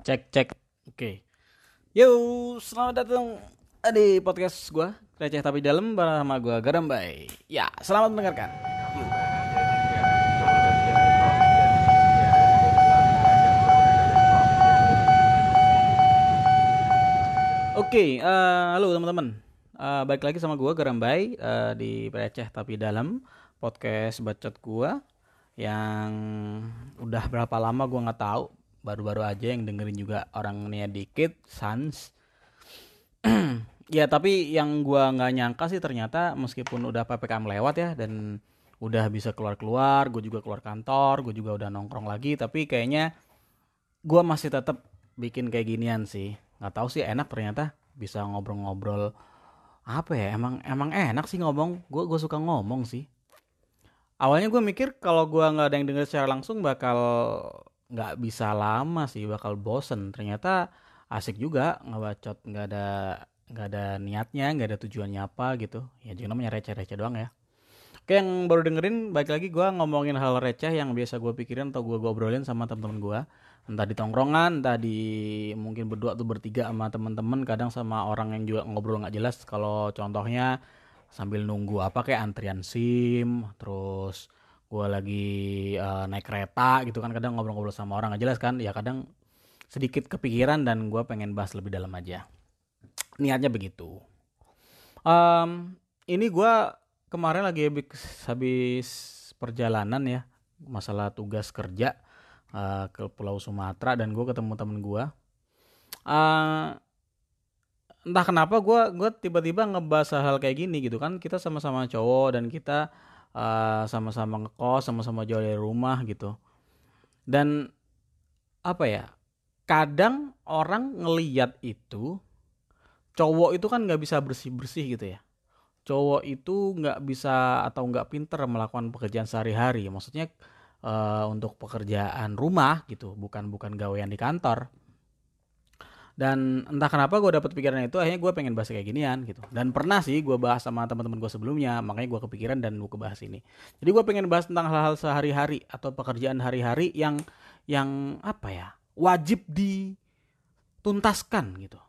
Cek cek. Oke. Yo, selamat datang di podcast gua receh tapi dalam bersama gua Garambay. Ya, selamat mendengarkan. Oke, eh, halo teman-teman. Eh, balik lagi sama gua Garambay eh, di receh tapi dalam podcast bacot gua yang udah berapa lama gua nggak tahu baru-baru aja yang dengerin juga orangnya dikit sans. Ya tapi yang gua nggak nyangka sih ternyata meskipun udah ppkm lewat ya dan udah bisa keluar-keluar gue juga keluar kantor gue juga udah nongkrong lagi tapi kayaknya gua masih tetap bikin kayak ginian sih. Nggak tahu sih enak ternyata bisa ngobrol-ngobrol apa ya emang emang enak sih ngomong. Gue gue suka ngomong sih. Awalnya gue mikir kalau gue nggak ada yang denger secara langsung bakal nggak bisa lama sih bakal bosen. Ternyata asik juga ngebacot nggak ada nggak ada niatnya nggak ada tujuannya apa gitu. Ya juga namanya receh-receh doang ya. Oke yang baru dengerin baik lagi gue ngomongin hal receh yang biasa gue pikirin atau gue ngobrolin sama teman-teman gue entah di tongkrongan entah di mungkin berdua tuh bertiga sama teman-teman kadang sama orang yang juga ngobrol nggak jelas. Kalau contohnya sambil nunggu apa kayak antrian sim terus gue lagi uh, naik kereta gitu kan kadang ngobrol-ngobrol sama orang gak jelas kan ya kadang sedikit kepikiran dan gue pengen bahas lebih dalam aja. Niatnya begitu. Um, ini gue kemarin lagi habis, habis perjalanan ya masalah tugas kerja uh, ke Pulau Sumatera dan gue ketemu temen gue uh, entah kenapa gue gue tiba-tiba ngebahas hal kayak gini gitu kan kita sama-sama cowok dan kita uh, sama-sama ngekos sama-sama jauh dari rumah gitu. Dan apa ya kadang orang ngeliat itu cowok itu kan nggak bisa bersih bersih gitu ya. Cowok itu nggak bisa atau nggak pinter melakukan pekerjaan sehari-hari. Maksudnya uh, untuk pekerjaan rumah gitu bukan bukan gawean di kantor dan entah kenapa gue dapet pikiran itu akhirnya gue pengen bahas kayak ginian gitu. Dan pernah sih gue bahas sama teman-teman gue sebelumnya makanya gue kepikiran dan gue kebahas ini. Jadi gue pengen bahas tentang hal-hal sehari-hari atau pekerjaan hari-hari yang yang apa ya wajib dituntaskan gitu.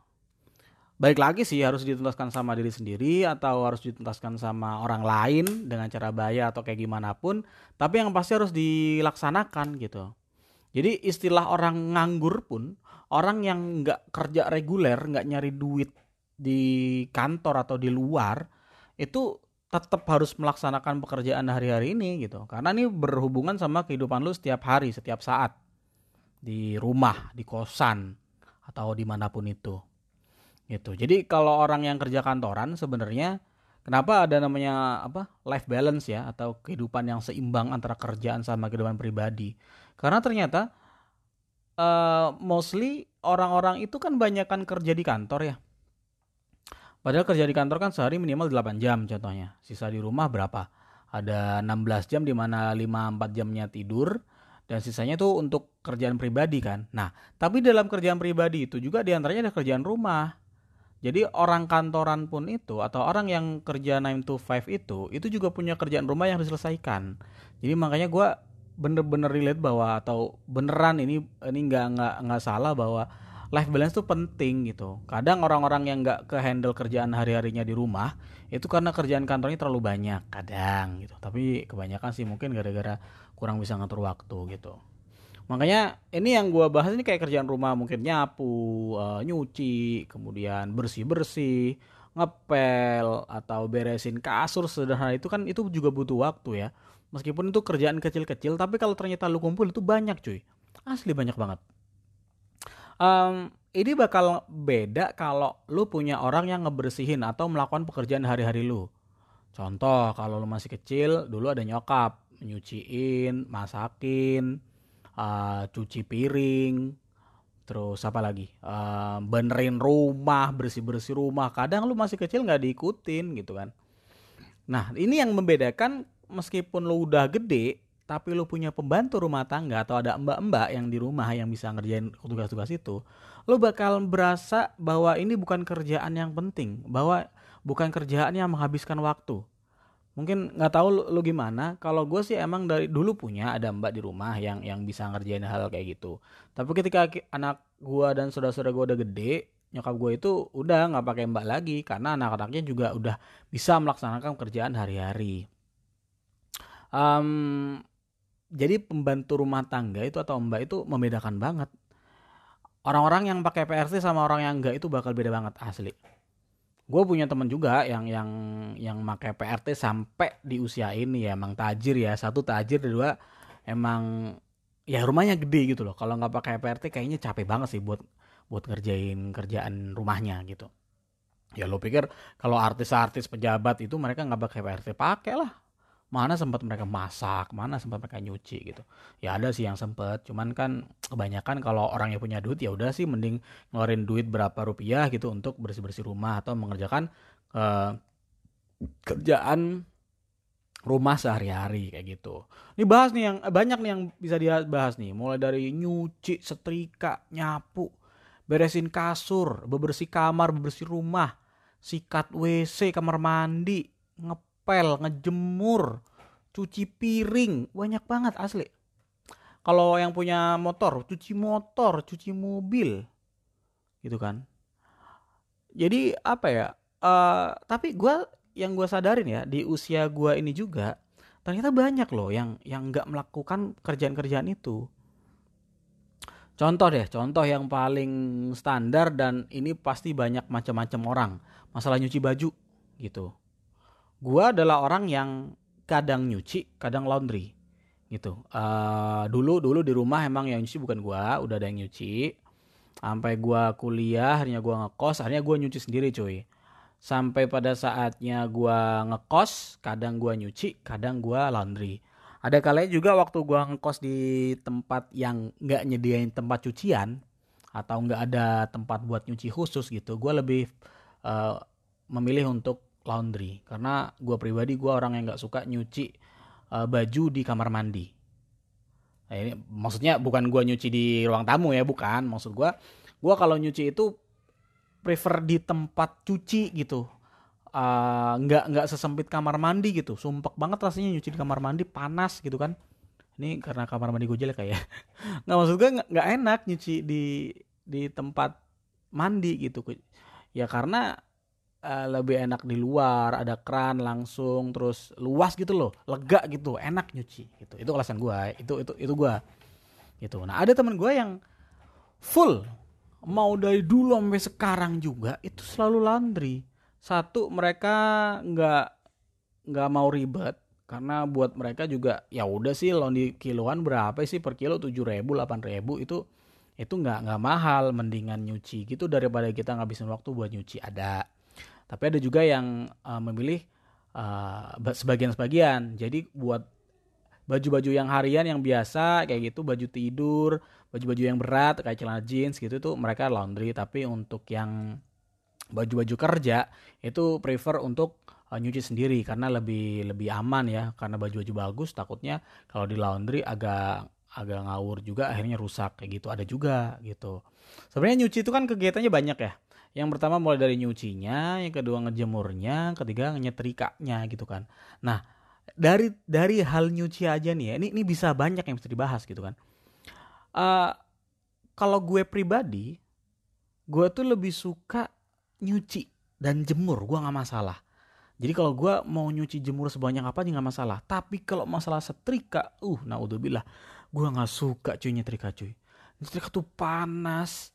Baik lagi sih harus dituntaskan sama diri sendiri atau harus dituntaskan sama orang lain dengan cara bayar atau kayak gimana pun tapi yang pasti harus dilaksanakan gitu. Jadi istilah orang nganggur pun orang yang nggak kerja reguler, nggak nyari duit di kantor atau di luar, itu tetap harus melaksanakan pekerjaan hari-hari ini gitu. Karena ini berhubungan sama kehidupan lu setiap hari, setiap saat. Di rumah, di kosan, atau di mana pun itu. Gitu. Jadi kalau orang yang kerja kantoran sebenarnya kenapa ada namanya apa life balance ya atau kehidupan yang seimbang antara kerjaan sama kehidupan pribadi. Karena ternyata uh, mostly orang-orang itu kan banyak kan kerja di kantor ya. Padahal kerja di kantor kan sehari minimal 8 jam contohnya. Sisa di rumah berapa? Ada 16 jam di mana 5-4 jamnya tidur dan sisanya itu untuk kerjaan pribadi kan. Nah, tapi dalam kerjaan pribadi itu juga di antaranya ada kerjaan rumah. Jadi orang kantoran pun itu atau orang yang kerja 9 to 5 itu itu juga punya kerjaan rumah yang diselesaikan. Jadi makanya gue bener-bener relate bahwa atau beneran ini ini nggak nggak nggak salah bahwa life balance itu penting gitu. Kadang orang-orang yang nggak ke handle kerjaan hari-harinya di rumah itu karena kerjaan kantornya terlalu banyak kadang gitu. Tapi kebanyakan sih mungkin gara-gara kurang bisa ngatur waktu gitu. Makanya ini yang gue bahas ini kayak kerjaan rumah mungkin nyapu, uh, nyuci, kemudian bersih-bersih, ngepel atau beresin kasur sederhana itu kan itu juga butuh waktu ya Meskipun itu kerjaan kecil-kecil, tapi kalau ternyata lu kumpul itu banyak cuy. Asli banyak banget. Um, ini bakal beda kalau lu punya orang yang ngebersihin atau melakukan pekerjaan hari-hari lu. Contoh, kalau lu masih kecil, dulu ada nyokap, nyuciin, masakin, uh, cuci piring, terus apa lagi, uh, benerin rumah, bersih-bersih rumah. Kadang lu masih kecil nggak diikutin gitu kan. Nah, ini yang membedakan meskipun lu udah gede tapi lu punya pembantu rumah tangga atau ada mbak-mbak yang di rumah yang bisa ngerjain tugas-tugas itu, lu bakal berasa bahwa ini bukan kerjaan yang penting, bahwa bukan kerjaan yang menghabiskan waktu. mungkin nggak tahu lu gimana. Kalau gue sih emang dari dulu punya ada mbak di rumah yang yang bisa ngerjain hal kayak gitu. Tapi ketika anak gue dan saudara-saudara gue udah gede nyokap gue itu udah nggak pakai mbak lagi karena anak-anaknya juga udah bisa melaksanakan kerjaan hari-hari um, jadi pembantu rumah tangga itu atau mbak itu membedakan banget. Orang-orang yang pakai PRT sama orang yang enggak itu bakal beda banget asli. Gue punya temen juga yang yang yang pakai PRT sampai di usia ini ya emang tajir ya satu tajir kedua emang ya rumahnya gede gitu loh. Kalau nggak pakai PRT kayaknya capek banget sih buat buat ngerjain kerjaan rumahnya gitu. Ya lo pikir kalau artis-artis pejabat itu mereka nggak pakai PRT pakai lah mana sempat mereka masak mana sempat mereka nyuci gitu ya ada sih yang sempat cuman kan kebanyakan kalau orang yang punya duit ya udah sih mending ngeluarin duit berapa rupiah gitu untuk bersih bersih rumah atau mengerjakan uh, kerjaan rumah sehari-hari kayak gitu. Ini bahas nih yang banyak nih yang bisa dibahas nih, mulai dari nyuci, setrika, nyapu, beresin kasur, bebersih kamar, bebersih rumah, sikat WC, kamar mandi, ngep ngepel, ngejemur, cuci piring, banyak banget asli. Kalau yang punya motor, cuci motor, cuci mobil, gitu kan. Jadi apa ya? Uh, tapi gue yang gue sadarin ya di usia gue ini juga ternyata banyak loh yang yang nggak melakukan kerjaan-kerjaan itu. Contoh deh, contoh yang paling standar dan ini pasti banyak macam-macam orang. Masalah nyuci baju gitu gue adalah orang yang kadang nyuci, kadang laundry gitu. Uh, dulu dulu di rumah emang yang nyuci bukan gue, udah ada yang nyuci. Sampai gue kuliah, akhirnya gue ngekos, akhirnya gue nyuci sendiri cuy. Sampai pada saatnya gue ngekos, kadang gue nyuci, kadang gue laundry. Ada kalanya juga waktu gue ngekos di tempat yang nggak nyediain tempat cucian atau nggak ada tempat buat nyuci khusus gitu, gue lebih uh, memilih untuk laundry karena gue pribadi gue orang yang nggak suka nyuci uh, baju di kamar mandi. Nah, ini maksudnya bukan gue nyuci di ruang tamu ya, bukan. Maksud gue, gue kalau nyuci itu prefer di tempat cuci gitu. Uh, nggak nggak sesempit kamar mandi gitu. Sumpek banget rasanya nyuci di kamar mandi panas gitu kan. Ini karena kamar mandi gue jelek kayak. Ya. nggak maksud gue nggak enak nyuci di di tempat mandi gitu. Ya karena uh, lebih enak di luar ada keran langsung terus luas gitu loh lega gitu enak nyuci gitu. Itu alasan gue itu itu itu gue gitu. Nah ada teman gue yang full mau dari dulu sampai sekarang juga itu selalu laundry. Satu mereka nggak nggak mau ribet karena buat mereka juga ya udah sih laundry kiloan berapa sih per kilo tujuh ribu delapan ribu itu itu nggak nggak mahal mendingan nyuci gitu daripada kita ngabisin waktu buat nyuci. Ada tapi ada juga yang uh, memilih uh, sebagian-sebagian. Jadi buat baju-baju yang harian yang biasa kayak gitu, baju tidur, baju-baju yang berat kayak celana jeans gitu tuh mereka laundry. Tapi untuk yang baju-baju kerja itu prefer untuk uh, nyuci sendiri karena lebih lebih aman ya karena baju-baju bagus takutnya kalau di laundry agak agak ngawur juga akhirnya rusak kayak gitu ada juga gitu sebenarnya nyuci itu kan kegiatannya banyak ya yang pertama mulai dari nyucinya, yang kedua ngejemurnya, ketiga nyetrikanya gitu kan. Nah, dari dari hal nyuci aja nih ya, ini ini bisa banyak yang bisa dibahas gitu kan. Uh, kalau gue pribadi, gue tuh lebih suka nyuci dan jemur, gue nggak masalah. Jadi kalau gue mau nyuci jemur sebanyak apa nggak masalah. Tapi kalau masalah setrika, uh, udah bilang, gue nggak suka cuy nyetrika cuy. Nyetrika tuh panas,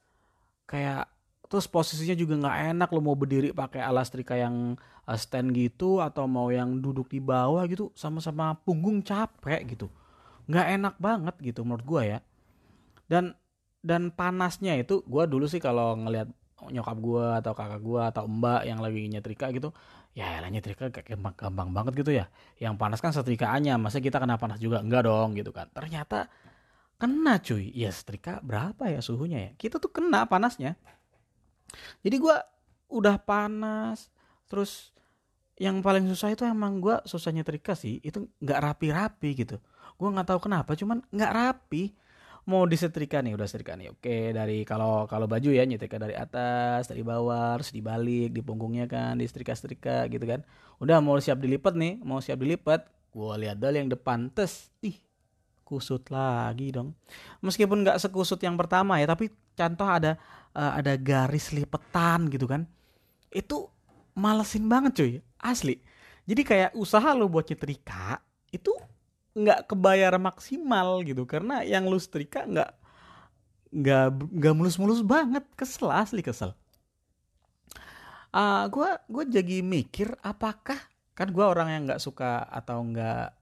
kayak terus posisinya juga nggak enak lo mau berdiri pakai alas trika yang uh, stand gitu atau mau yang duduk di bawah gitu sama-sama punggung capek gitu. Nggak enak banget gitu menurut gue ya. Dan dan panasnya itu gue dulu sih kalau ngelihat nyokap gue atau kakak gue atau mbak yang lagi nyetrika gitu ya lah nyetrika gampang, gampang banget gitu ya. Yang panas kan setrikaannya masa kita kena panas juga? Enggak dong gitu kan. Ternyata kena cuy. Ya setrika berapa ya suhunya ya? Kita tuh kena panasnya jadi gue udah panas terus yang paling susah itu emang gue susahnya nyetrika sih itu nggak rapi-rapi gitu. Gue nggak tahu kenapa cuman nggak rapi. Mau disetrika nih udah setrika nih oke dari kalau kalau baju ya nyetrika dari atas dari bawah harus dibalik di punggungnya kan disetrika setrika gitu kan. Udah mau siap dilipat nih mau siap dilipat gue lihat dulu yang depan tes ih kusut lagi dong. Meskipun nggak sekusut yang pertama ya tapi contoh ada uh, ada garis lipetan gitu kan itu malesin banget cuy. Asli. Jadi kayak usaha lo buat nyetrika itu nggak kebayar maksimal gitu. Karena yang lu setrika nggak nggak nggak mulus-mulus banget. Kesel asli kesel. Uh, gue gue jadi mikir apakah kan gue orang yang nggak suka atau nggak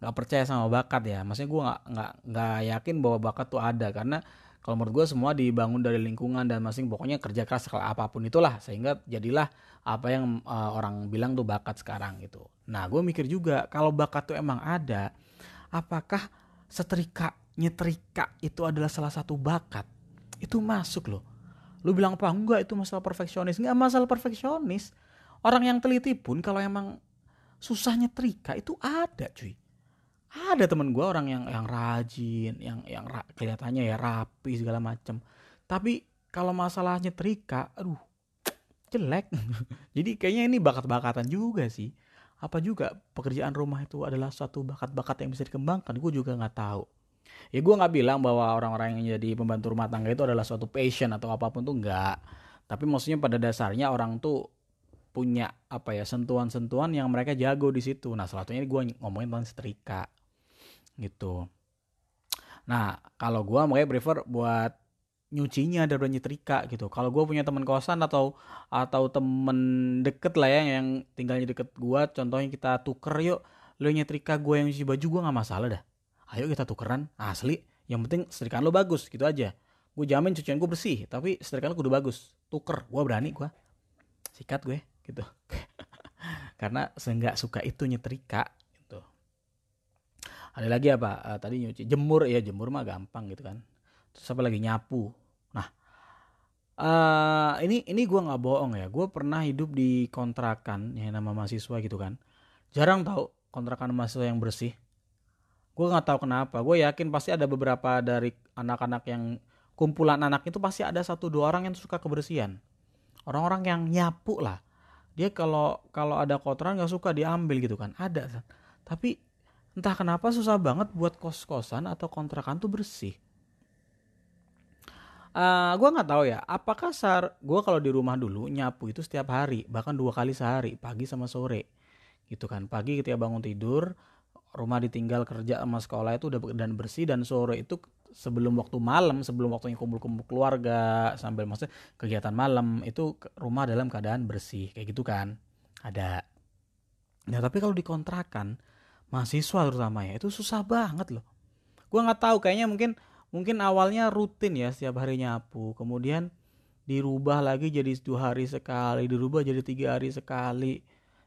nggak percaya sama bakat ya. Maksudnya gue nggak nggak nggak yakin bahwa bakat tuh ada. Karena kalau menurut gue semua dibangun dari lingkungan dan masing pokoknya kerja keras apa pun itulah sehingga jadilah apa yang uh, orang bilang tuh bakat sekarang gitu. Nah gue mikir juga kalau bakat tuh emang ada apakah setrika nyetrika itu adalah salah satu bakat? Itu masuk loh. Lu bilang apa? Enggak itu masalah perfeksionis. Enggak masalah perfeksionis orang yang teliti pun kalau emang susah nyetrika itu ada cuy ada temen gue orang yang yang rajin yang yang ra, kelihatannya ya rapi segala macem. Tapi kalau masalah nyetrika aduh jelek. Jadi kayaknya ini bakat-bakatan juga sih. Apa juga pekerjaan rumah itu adalah suatu bakat-bakat yang bisa dikembangkan? Gue juga nggak tahu. Ya gue nggak bilang bahwa orang-orang yang jadi pembantu rumah tangga itu adalah suatu passion atau apa pun tuh nggak. Tapi maksudnya pada dasarnya orang tuh punya apa ya sentuhan-sentuhan yang mereka jago di situ. Nah salah satunya gue ngomongin tentang setrika gitu nah kalau gue makanya prefer buat nyucinya daripada nyetrika gitu. Kalau gue punya teman kosan atau atau temen deket lah ya yang tinggalnya deket gue, contohnya kita tuker yuk, lo nyetrika gue yang nyuci baju gue nggak masalah dah. Ayo kita tukeran, asli. Yang penting setrikaan lo bagus gitu aja. Gue jamin cucian gue bersih, tapi setrikaan lo kudu bagus. Tuker, gue berani gue. Sikat gue gitu. Karena seenggak suka itu nyetrika. Ada lagi apa? Uh, tadi nyuci jemur ya jemur mah gampang gitu kan. Terus apa lagi? Nyapu. Uh, ini ini gue nggak bohong ya. Gue pernah hidup di kontrakan yang nama mahasiswa gitu kan. Jarang tau kontrakan mahasiswa yang bersih. Gue nggak tahu kenapa. Gue yakin pasti ada beberapa dari anak-anak yang kumpulan anak itu pasti ada satu dua orang yang suka kebersihan. Orang-orang yang nyapu lah. Dia kalau kalau ada kotoran nggak suka diambil gitu kan. Ada tapi entah kenapa susah banget buat kos-kosan atau kontrakan tuh bersih. Uh, eh, gue nggak tahu ya apakah sar gue kalau di rumah dulu nyapu itu setiap hari bahkan dua kali sehari pagi sama sore. Gitu kan pagi ketika bangun tidur rumah ditinggal kerja sama sekolah itu udah dan bersih dan sore itu sebelum waktu malam sebelum waktunya kumpul-kumpul keluarga sambil maksudnya kegiatan malam itu rumah dalam keadaan bersih kayak gitu kan. Ada. Nah tapi kalau dikontrakan mahasiswa terutama ya itu susah banget loh. Gue nggak tahu kayaknya mungkin mungkin awalnya rutin ya setiap hari nyapu kemudian dirubah lagi jadi dua hari sekali dirubah jadi tiga hari sekali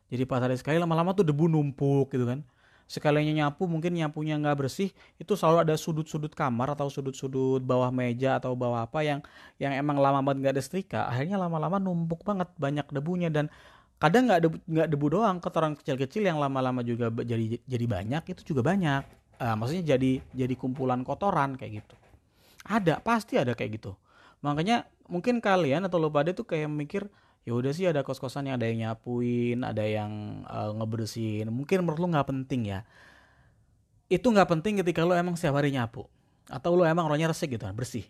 jadi empat hari sekali. Lama-lama tuh debu numpuk gitu kan. Sekalinya nyapu mungkin nyapunya nggak bersih itu selalu ada sudut-sudut kamar atau sudut-sudut bawah meja atau bawah apa yang yang emang lama banget nggak ada setrika akhirnya lama-lama numpuk banget banyak debunya. Dan kadang nggak debu debu doang kotoran kecil-kecil yang lama-lama juga jadi jadi banyak itu juga banyak. Uh, maksudnya jadi jadi kumpulan kotoran kayak gitu. Ada pasti ada kayak gitu. Makanya mungkin kalian atau lo pada tuh kayak mikir ya udah sih ada kos-kosan yang ada yang nyapuin ada yang uh, ngebersihin. Mungkin menurut lo nggak penting ya. Itu nggak penting ketika lo emang setiap hari nyapu atau lo emang orangnya resik gitu kan bersih.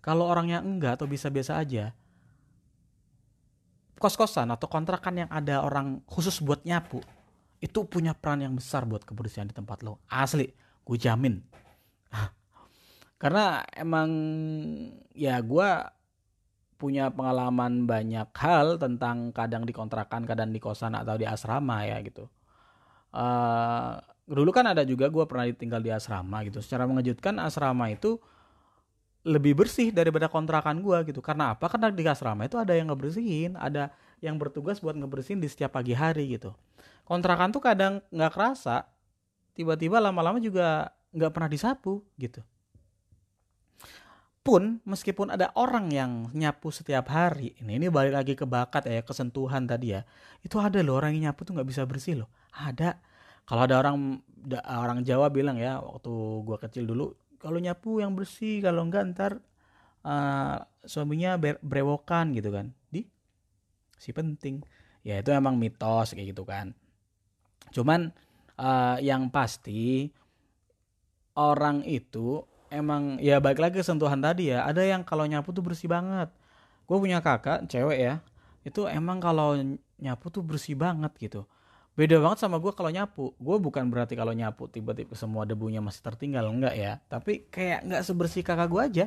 Kalau orangnya enggak atau bisa biasa aja kos-kosan atau kontrakan yang ada orang khusus buat nyapu itu punya peran yang besar buat kebersihan di tempat lo. Asli gue jamin. Karena emang ya gue punya pengalaman banyak hal tentang kadang di kontrakan kadang di kosan atau di asrama ya gitu. Uh, dulu kan ada juga gue pernah tinggal di asrama gitu. Secara mengejutkan asrama itu lebih bersih daripada kontrakan gue gitu. Karena apa? Karena di asrama itu ada yang ngebersihin ada yang bertugas buat ngebersihin di setiap pagi hari gitu. Kontrakan tuh kadang nggak kerasa tiba-tiba lama-lama juga nggak pernah disapu gitu. Pun meskipun ada orang yang nyapu setiap hari ini ini balik lagi ke bakat ya kesentuhan tadi ya. Itu ada loh orang yang nyapu tuh nggak bisa bersih loh. Ada. Kalau ada orang orang Jawa bilang ya waktu gua kecil dulu kalau nyapu yang bersih kalau enggak ntar uh, suaminya brewokan gitu kan. Di si penting. Ya itu emang mitos kayak gitu kan. Cuman uh, yang pasti orang itu emang ya balik lagi ke sentuhan tadi ya ada yang kalau nyapu tuh bersih banget. Gue punya kakak cewek ya itu emang kalau nyapu tuh bersih banget gitu beda banget sama gue kalau nyapu. Gue bukan berarti kalau nyapu tiba-tiba semua debunya masih tertinggal enggak ya. Tapi kayak nggak sebersih kakak gue aja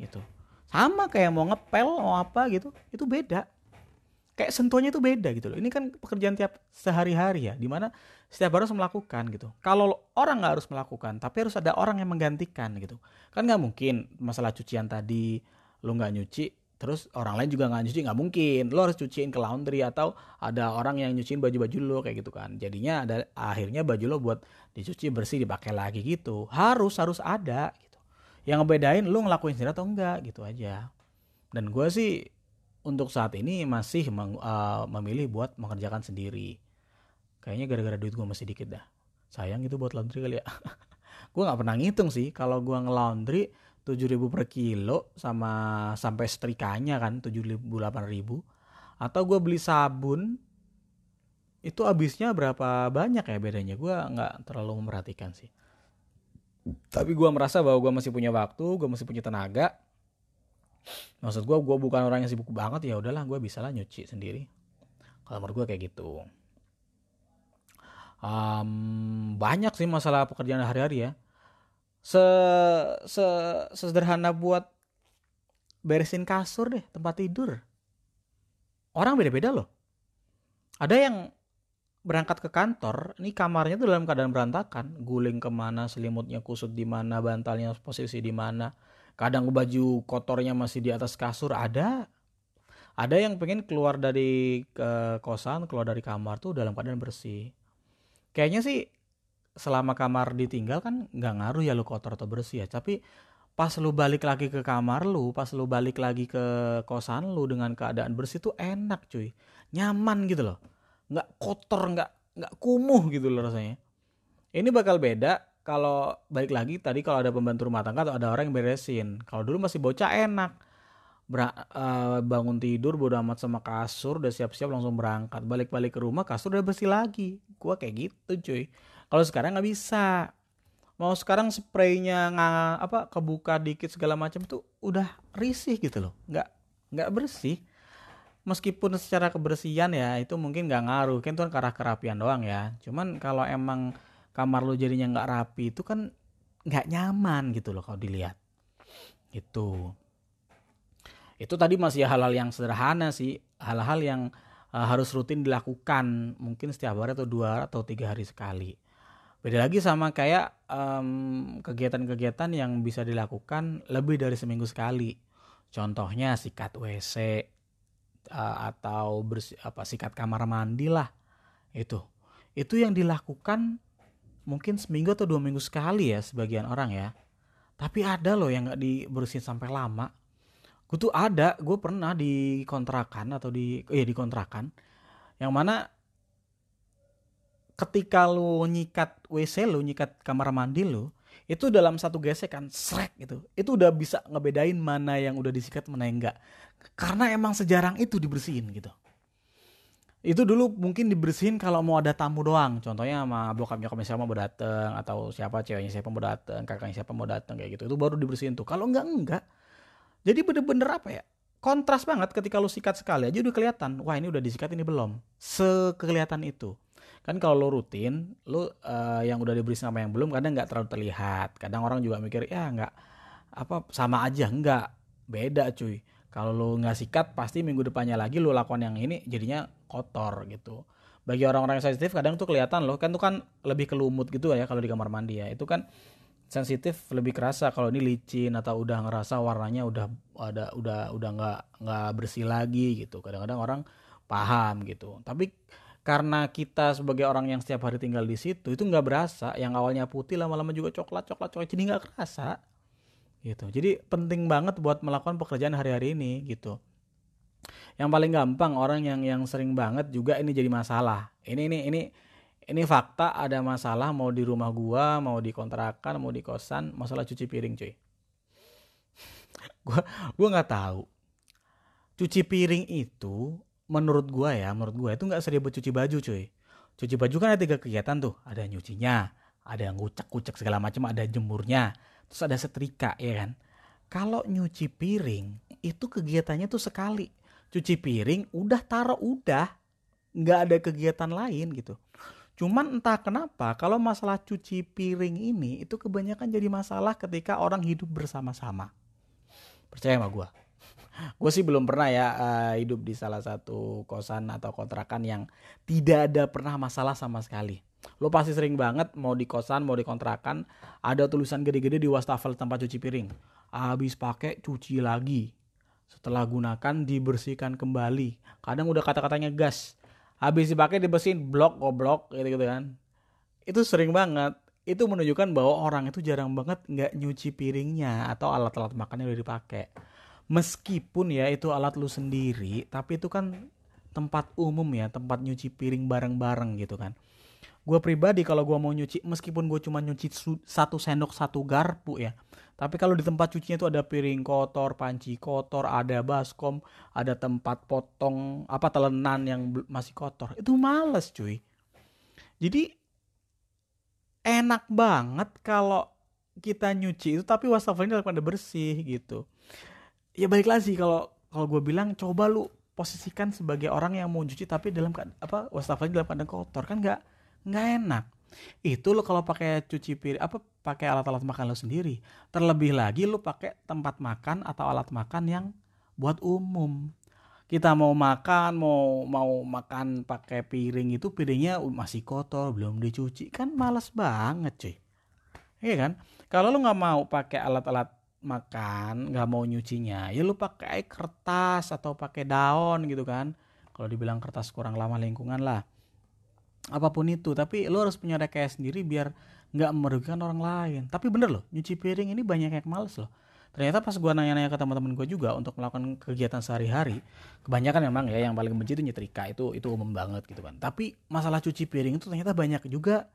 gitu. Sama kayak mau ngepel mau apa gitu itu beda. Kayak sentuhnya itu beda gitu loh. Ini kan pekerjaan tiap sehari-hari ya di mana setiap harus melakukan gitu. Kalau orang nggak harus melakukan tapi harus ada orang yang menggantikan gitu. Kan nggak mungkin masalah cucian tadi lu nggak nyuci terus orang lain juga nggak nyuci nggak mungkin lo harus cuciin ke laundry atau ada orang yang nyuciin baju-baju lo kayak gitu kan jadinya ada akhirnya baju lo buat dicuci bersih dipakai lagi gitu harus harus ada gitu yang ngebedain lo ngelakuin sendiri atau enggak gitu aja dan gue sih untuk saat ini masih meng, uh, memilih buat mengerjakan sendiri. Kayaknya gara-gara duit gue masih dikit dah. Sayang itu buat laundry kali ya. gue nggak pernah ngitung sih kalau gue ngelaundry tujuh ribu per kilo sama sampai setrikanya kan tujuh ribu delapan ribu. Atau gue beli sabun itu habisnya berapa banyak ya bedanya? Gue nggak terlalu memperhatikan sih. Tapi gue merasa bahwa gue masih punya waktu gue masih punya tenaga. Maksud gue gue bukan orang yang sibuk banget ya udahlah gue bisa lah nyuci sendiri. Kalau menurut gue kayak gitu. Um, banyak sih masalah pekerjaan hari-hari ya se, se sederhana buat beresin kasur deh tempat tidur. Orang beda-beda loh. Ada yang berangkat ke kantor, ini kamarnya tuh dalam keadaan berantakan, guling ke mana, selimutnya kusut di mana, bantalnya posisi di mana, kadang baju kotornya masih di atas kasur ada. Ada yang pengen keluar dari ke kosan keluar dari kamar tuh dalam keadaan bersih. Kayaknya sih selama kamar ditinggal kan nggak ngaruh ya lu kotor atau bersih ya. Tapi pas lu balik lagi ke kamar lu pas lu balik lagi ke kosan lu dengan keadaan bersih tuh enak cuy. Nyaman gitu loh. Nggak kotor nggak nggak kumuh gitu loh rasanya. Ini bakal beda kalau balik lagi tadi kalau ada pembantu rumah tangga atau ada orang yang beresin. Kalau dulu masih bocah enak. Ber, uh, eh, bangun tidur bodo amat sama kasur udah siap-siap langsung berangkat. Balik-balik ke rumah kasur udah bersih lagi. Gua kayak gitu cuy kalau sekarang nggak bisa. Mau sekarang spraynya nggak apa kebuka dikit segala macam tuh udah risih gitu loh. Nggak nggak bersih. Meskipun secara kebersihan ya itu mungkin nggak ngaruh. Kan tuh kan kerapian doang ya. Cuman kalau emang kamar lu jadinya nggak rapi itu kan nggak nyaman gitu loh kalau dilihat. Itu itu tadi masih hal-hal yang sederhana sih. Hal-hal yang uh, harus rutin dilakukan mungkin setiap hari atau dua atau tiga hari sekali beda lagi sama kayak kegiatan-kegiatan um, yang bisa dilakukan lebih dari seminggu sekali. Contohnya sikat WC uh, eh, atau bersih apa sikat kamar mandi lah itu. Itu yang dilakukan mungkin seminggu atau dua minggu sekali ya sebagian orang ya. Tapi ada loh yang nggak dibersihin sampai lama. Gue tuh ada gue pernah di kontrakan atau di eh di kontrakan yang mana ketika lu nyikat WC lu nyikat kamar mandi lu itu dalam satu gesekan srek gitu. Itu udah bisa ngebedain mana yang udah disikat mana yang enggak. Karena emang sejarang itu dibersihin gitu. Itu dulu mungkin dibersihin kalau mau ada tamu doang. Contohnya sama bokap nyokapnya siapa mau datang atau siapa ceweknya siapa mau datang kakaknya siapa mau datang kayak gitu. Itu baru dibersihin tuh. Kalau enggak enggak. Jadi bener-bener apa ya? Kontras banget ketika lu sikat sekali aja udah kelihatan wah ini udah disikat ini belum. Sekelihatan itu kan kalau lo rutin lo uh, yang udah dibersihin sama yang belum kadang nggak terlalu terlihat. Kadang orang juga mikir ya nggak apa sama aja. Nggak. Beda cuy. Kalau lo nggak sikat pasti minggu depannya lagi lo lakukan yang ini jadinya kotor gitu. Bagi orang-orang yang sensitif kadang tuh kelihatan loh. Kan tuh kan lebih kelumut gitu ya kalau di kamar mandi ya. Itu kan sensitif lebih kerasa kalau ini licin atau udah ngerasa warnanya udah ada udah udah nggak nggak bersih lagi gitu. Kadang-kadang orang paham gitu. Tapi karena kita sebagai orang yang setiap hari tinggal di situ itu nggak berasa. Yang awalnya putih lama-lama juga coklat coklat coklat jadi nggak kerasa. Gitu. Jadi penting banget buat melakukan pekerjaan hari-hari ini gitu. Yang paling gampang orang yang yang sering banget juga ini jadi masalah. Ini ini ini ini fakta ada masalah mau di rumah gua mau di kontrakan mau di kosan masalah cuci piring cuy. Gua gua nggak tahu. Cuci piring itu menurut gua ya menurut gua itu nggak seribet cuci baju cuy. Cuci baju kan ada tiga kegiatan tuh. Ada nyucinya ada yang ngucek-ngucek segala macam ada jemurnya. Terus ada setrika ya kan? Kalau nyuci piring itu kegiatannya tuh sekali. Cuci piring udah taruh udah. Nggak ada kegiatan lain gitu. Cuman entah kenapa kalau masalah cuci piring ini itu kebanyakan jadi masalah ketika orang hidup bersama-sama. Percaya sama gue. Gue sih belum pernah ya uh, hidup di salah satu kosan atau kontrakan yang tidak ada pernah masalah sama sekali. Lo pasti sering banget mau di kosan mau di kontrakan ada tulisan gede-gede di wastafel tempat cuci piring. Habis pakai cuci lagi. Setelah gunakan dibersihkan kembali. Kadang udah kata-katanya gas habis dipakai dibersihin blok goblok gitu gitu kan itu sering banget itu menunjukkan bahwa orang itu jarang banget nggak nyuci piringnya atau alat-alat makannya udah dipakai meskipun ya itu alat lu sendiri tapi itu kan tempat umum ya tempat nyuci piring bareng-bareng gitu kan gue pribadi kalau gue mau nyuci meskipun gue cuma nyuci satu sendok satu garpu ya tapi kalau di tempat cucinya itu ada piring kotor, panci kotor, ada baskom, ada tempat potong apa telenan yang masih kotor. Itu males cuy. Jadi enak banget kalau kita nyuci itu tapi wastafelnya keadaan bersih gitu. Ya baik lagi kalau kalau gue bilang coba lu posisikan sebagai orang yang mau nyuci tapi dalam apa wastafelnya dalam keadaan kotor kan nggak nggak enak. Itu lo kalau pakai cuci piring apa pakai alat-alat makan lo sendiri terlebih lagi lo pakai tempat makan atau alat makan yang buat umum. Kita mau makan mau mau makan pakai piring itu piringnya masih kotor belum dicuci kan males banget cuy. Iya kan? Kalau lo nggak mau pakai alat-alat makan nggak mau nyucinya ya lo pakai kertas atau pakai daun gitu kan. Kalau dibilang kertas kurang lama lingkungan lah. Apa pun itu tapi lo harus punya rekayasa sendiri biar nggak merugikan orang lain. Tapi bener loh nyuci piring ini banyak yang males loh. Ternyata pas gue nanya-nanya ke teman-teman gue juga untuk melakukan kegiatan sehari-hari kebanyakan memang ya yang paling benci itu nyetrika itu itu umum banget gitu kan. Tapi masalah cuci piring itu ternyata banyak juga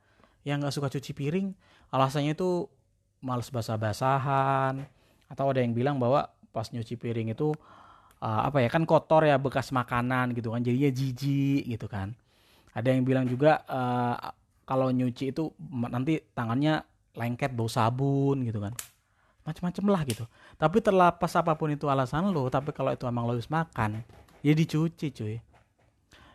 yang nggak suka cuci piring. Alasannya itu males basah-basahan atau ada yang bilang bahwa pas nyuci piring itu uh, apa ya kan kotor ya bekas makanan gitu kan jadinya jijik gitu kan. Ada yang bilang juga uh, kalau nyuci itu nanti tangannya lengket bau sabun gitu kan. Macam-macam lah gitu. Tapi terlepas apa pun itu alasan lo tapi kalau itu emang lo harus makan ya dicuci cuy.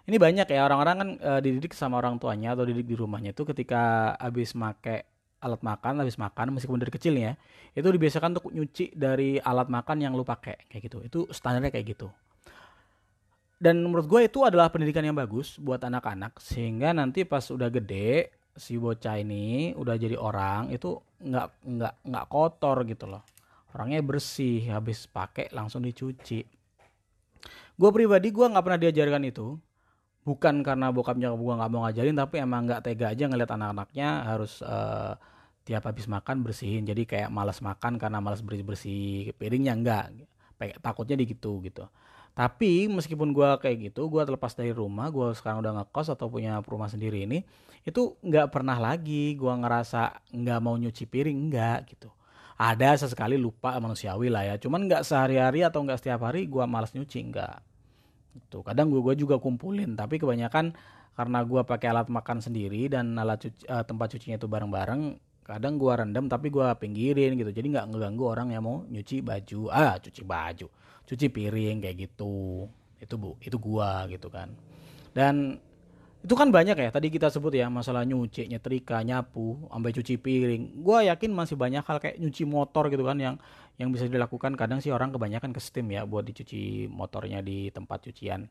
Ini banyak ya orang-orang kan uh, dididik sama orang tuanya atau dididik di rumahnya itu ketika habis make alat makan habis makan meskipun dari kecil ya itu dibiasakan untuk nyuci dari alat makan yang lu pakai kayak gitu. Itu standarnya kayak gitu. Dan menurut gue itu adalah pendidikan yang bagus buat anak-anak sehingga nanti pas udah gede si bocah ini udah jadi orang itu nggak nggak nggak kotor gitu loh. Orangnya bersih habis pakai langsung dicuci. Gue pribadi gue nggak pernah diajarkan itu. Bukan karena bokapnya gue nggak mau ngajarin tapi emang nggak tega aja ngeliat anak-anaknya harus uh, tiap habis makan bersihin. Jadi kayak malas makan karena malas bersih bersih piringnya enggak. Takutnya di gitu. Gitu tapi meskipun gue kayak gitu, gue terlepas dari rumah, gue sekarang udah ngekos atau punya rumah sendiri ini, itu nggak pernah lagi gue ngerasa nggak mau nyuci piring, nggak gitu. Ada sesekali lupa manusiawi lah ya, cuman nggak sehari-hari atau nggak setiap hari gue malas nyuci, nggak. Itu kadang gue gue juga kumpulin, tapi kebanyakan karena gue pakai alat makan sendiri dan alat cuci, uh, tempat cucinya itu bareng-bareng, kadang gue rendam tapi gue pinggirin gitu, jadi nggak ngeganggu orang yang mau nyuci baju, ah cuci baju. Cuci piring kayak gitu. Itu bu itu gua gitu kan. Dan itu kan banyak ya. Tadi kita sebut ya masalah nyuci nyetrika nyapu sampai cuci piring. Gua yakin masih banyak hal kayak nyuci motor gitu kan yang yang bisa dilakukan. Kadang sih orang kebanyakan ke steam ya buat dicuci motornya di tempat cucian.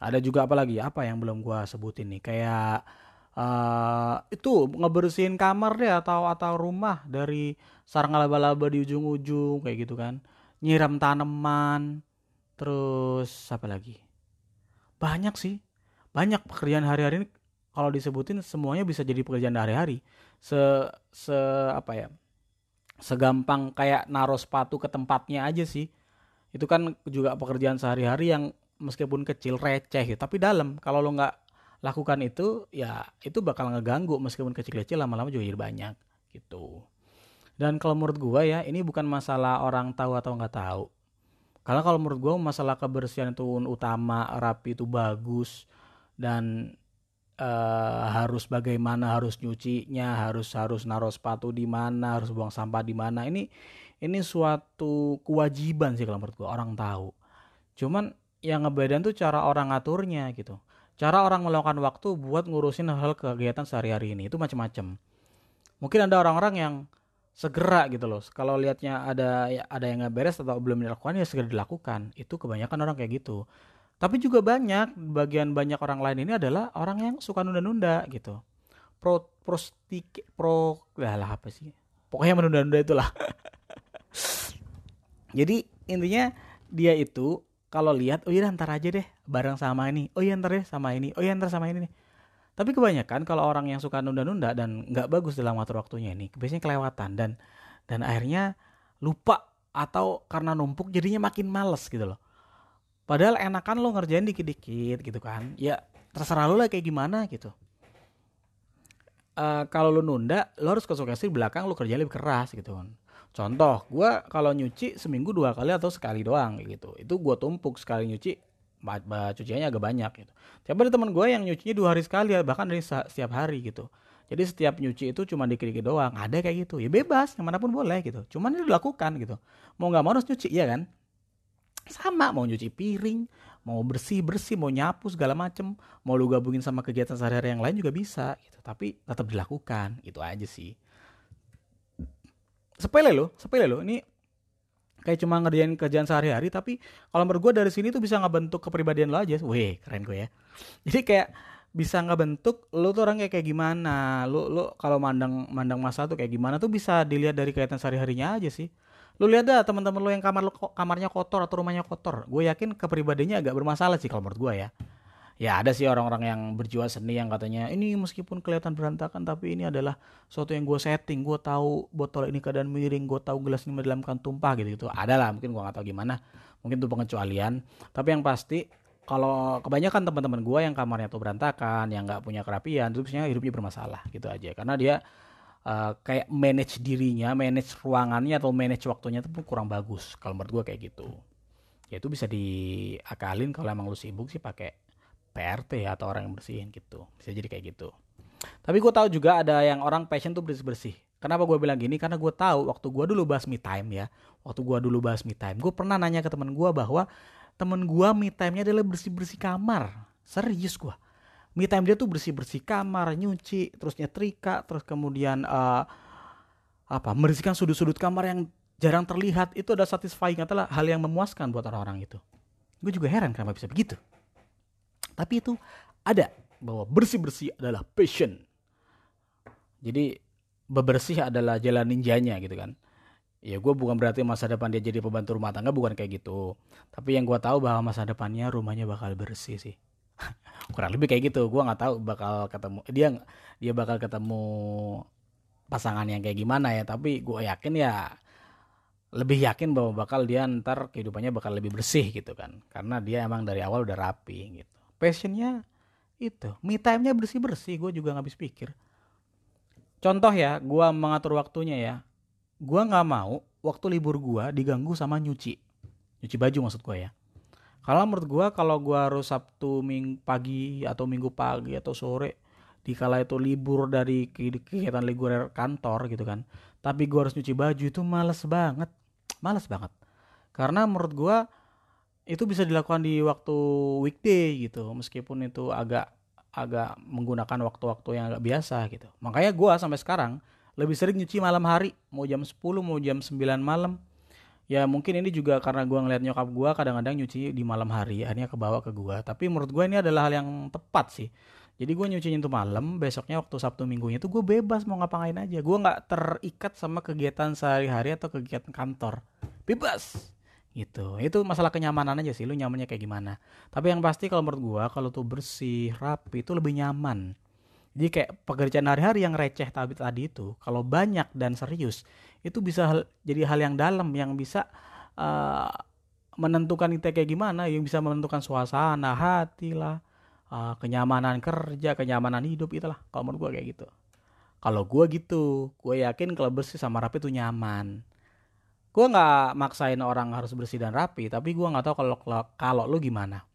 Ada juga apa lagi? Apa yang belum gua sebutin nih? Kayak uh, itu ngebersihin kamar deh atau atau rumah dari sarang laba-laba di ujung-ujung kayak gitu kan nyiram tanaman, terus apa lagi? Banyak sih. Banyak pekerjaan hari-hari ini kalau disebutin semuanya bisa jadi pekerjaan hari-hari. Se se apa ya? Segampang kayak naruh sepatu ke tempatnya aja sih. Itu kan juga pekerjaan sehari-hari yang meskipun kecil receh gitu, tapi dalam. Kalau lo nggak lakukan itu ya itu bakal ngeganggu meskipun kecil-kecil lama-lama juga jadi banyak gitu. Dan kalau menurut gua ya ini bukan masalah orang tahu atau nggak tahu. Karena kalau menurut gua masalah kebersihan itu utama rapi itu bagus dan uh, harus bagaimana harus nyucinya harus harus naruh sepatu di mana harus buang sampah di mana ini ini suatu kewajiban sih kalau menurut gua orang tahu. Cuman yang ngebedain tuh cara orang ngaturnya gitu cara orang melakukan waktu buat ngurusin hal-hal kegiatan sehari-hari ini itu macam-macam mungkin ada orang-orang yang segera gitu loh. Kalau lihatnya ada ada yang nggak beres atau belum dilakukan ya segera dilakukan. Itu kebanyakan orang kayak gitu. Tapi juga banyak bagian banyak orang lain ini adalah orang yang suka nunda-nunda gitu. Pro pro stik pro lah apa sih? Pokoknya menunda-nunda itulah. Jadi intinya dia itu kalau lihat oh iya ntar aja deh bareng sama ini oh iya ntar deh sama ini oh iya ntar sama ini nih tapi kebanyakan kalau orang yang suka nunda-nunda dan nggak bagus dalam atur waktunya ini, biasanya kelewatan dan dan akhirnya lupa atau karena numpuk jadinya makin males gitu loh. Padahal enakan lo ngerjain dikit-dikit gitu kan. Ya terserah lo lah kayak gimana gitu. Uh, kalau lo nunda, lo harus konsekuensi belakang lo kerja lebih keras gitu kan. Contoh, gue kalau nyuci seminggu dua kali atau sekali doang gitu. Itu gue tumpuk sekali nyuci cuciannya agak banyak gitu. Tapi ada teman gue yang nyucinya dua hari sekali bahkan dari setiap hari gitu. Jadi setiap nyuci itu cuma dikit-dikit doang. Ada kayak gitu. Ya bebas, yang mana pun boleh gitu. Cuman itu dilakukan gitu. Mau nggak mau harus nyuci, ya kan? Sama, mau nyuci piring, mau bersih-bersih, mau nyapu segala macem. Mau lu gabungin sama kegiatan sehari-hari yang lain juga bisa gitu. Tapi tetap dilakukan, itu aja sih. Sepele loh, sepele loh. Ini kayak cuma ngerjain kerjaan sehari-hari tapi kalau menurut gue dari sini tuh bisa ngebentuk kepribadian lo aja. Weh keren gue ya. Jadi kayak bisa ngebentuk lo tuh orang kayak kayak gimana? Lo lo kalau mandang mandang masa tuh kayak gimana tuh bisa dilihat dari kegiatan sehari-harinya aja sih. Lo lihat dah teman-teman lo yang kamar lo kamarnya kotor atau rumahnya kotor. Gue yakin kepribadiannya agak bermasalah sih kalau menurut gue ya ya ada sih orang-orang yang berjiwa seni yang katanya ini meskipun kelihatan berantakan tapi ini adalah sesuatu yang gue setting gue tahu botol ini keadaan miring gue tahu gelas ini dalam kan tumpah gitu gitu. Ada lah mungkin gue nggak tahu gimana. Mungkin itu pengecualian. Tapi yang pasti kalau kebanyakan teman-teman gue yang kamarnya tuh berantakan yang nggak punya kerapian itu biasanya hidupnya bermasalah gitu aja. Karena dia uh, kayak manage dirinya manage ruangannya atau manage waktunya itu pun kurang bagus. Kalau menurut gue kayak gitu. Ya itu bisa diakalin kalau emang lu sibuk sih pakai PRT atau orang yang bersihin gitu. Bisa jadi kayak gitu. Tapi gue tahu juga ada yang orang passion tuh bersih bersih kenapa gue bilang gini? Karena gue tahu waktu gue dulu bahas me time ya waktu gue dulu bahas me time gue pernah nanya ke temen gue bahwa temen gue me time-nya adalah bersih bersih kamar. Serius gue me time dia tuh bersih bersih kamar nyuci terus nyetrika terus kemudian uh, apa membersihkan sudut-sudut kamar yang jarang terlihat. Itu ada satisfying adalah hal yang memuaskan buat orang-orang itu. Gue juga heran kenapa bisa begitu tapi itu ada bahwa bersih-bersih adalah passion. Jadi bebersih adalah jalan ninjanya gitu kan. Ya gue bukan berarti masa depan dia jadi pembantu rumah tangga bukan kayak gitu. Tapi yang gue tahu bahwa masa depannya rumahnya bakal bersih sih. Kurang lebih kayak gitu. Gue nggak tahu bakal ketemu dia dia bakal ketemu pasangan yang kayak gimana ya. Tapi gue yakin ya lebih yakin bahwa bakal dia ntar kehidupannya bakal lebih bersih gitu kan. Karena dia emang dari awal udah rapi gitu passionnya itu. Me time-nya bersih-bersih gue juga nggak habis pikir. Contoh ya gue mengatur waktunya ya. Gue nggak mau waktu libur gue diganggu sama nyuci. Nyuci baju maksud gue ya. Kalau menurut gue kalau gue harus sabtu ming pagi atau minggu pagi atau sore di kala itu libur dari kegiatan libur kantor gitu kan tapi gue harus nyuci baju itu males banget. Males banget. Karena menurut gue itu bisa dilakukan di waktu weekday gitu meskipun itu agak agak menggunakan waktu-waktu yang agak biasa gitu. Makanya gue sampai sekarang lebih sering nyuci malam hari mau jam 10 mau jam 9 malam. Ya mungkin ini juga karena gue ngeliat nyokap gue kadang-kadang nyuci di malam hari akhirnya kebawa ke gue tapi menurut gue ini adalah hal yang tepat sih. Jadi gue nyucinya itu malam besoknya waktu sabtu minggunya itu gue bebas mau ngapain aja. Gue nggak terikat sama kegiatan sehari-hari atau kegiatan kantor. Bebas gitu. Itu masalah kenyamanan aja sih lu nyamannya kayak gimana. Tapi yang pasti kalau menurut gua kalau tuh bersih rapi itu lebih nyaman. Jadi kayak pekerjaan hari-hari yang receh tadi tadi itu kalau banyak dan serius itu bisa hal, jadi hal yang dalam yang bisa uh, menentukan kita kayak gimana yang bisa menentukan suasana hati lah uh, kenyamanan kerja kenyamanan hidup itulah kalau menurut gue kayak gitu. Kalau gue gitu gue yakin kalau bersih sama rapi itu nyaman gue nggak maksain orang harus bersih dan rapi tapi gue nggak tahu kalau kalau lu gimana.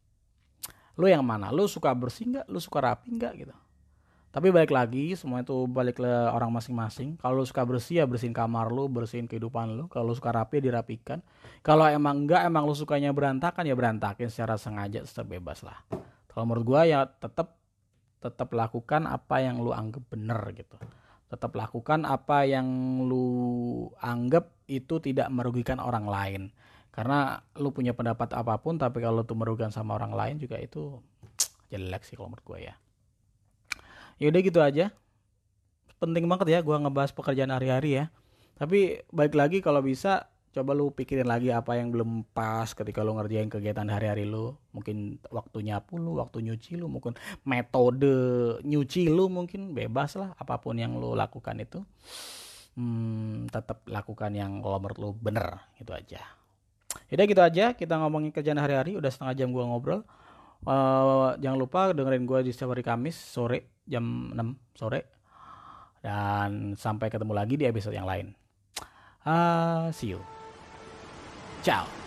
Lu yang mana? Lu suka bersih nggak? Lu suka rapi nggak? Gitu. Tapi balik lagi semua itu balik ke orang masing-masing. Kalau lu suka bersih ya bersihin kamar lu bersihin kehidupan lu. Kalau suka rapi ya dirapikan. Kalau emang enggak emang lu sukanya berantakan ya berantakin secara sengaja secara bebas lah. Kalau menurut gue ya tetap tetap lakukan apa yang lu anggap bener gitu. Tetap lakukan apa yang lu anggap itu tidak merugikan orang lain. Karena lu punya pendapat apa pun tapi kalau tuh merugikan sama orang lain juga itu jelek sih kalau menurut gue ya. Yaudah gitu aja. Penting banget ya gue ngebahas pekerjaan hari-hari ya. Tapi baik lagi kalau bisa coba lu pikirin lagi apa yang belum pas ketika lu ngerjain kegiatan hari-hari lu. Mungkin waktu nyapu lu waktu nyuci lu mungkin metode nyuci lu mungkin bebas lah apa pun yang lu lakukan itu hmm, tetap lakukan yang kalau menurut lu bener gitu aja. Yaudah gitu aja. Kita ngomongin kerjaan hari-hari. Udah setengah jam gua ngobrol. Uh, jangan lupa dengerin gua di setiap hari Kamis sore jam 6 sore. Dan sampai ketemu lagi di episode yang lain. Uh, see you. Ciao.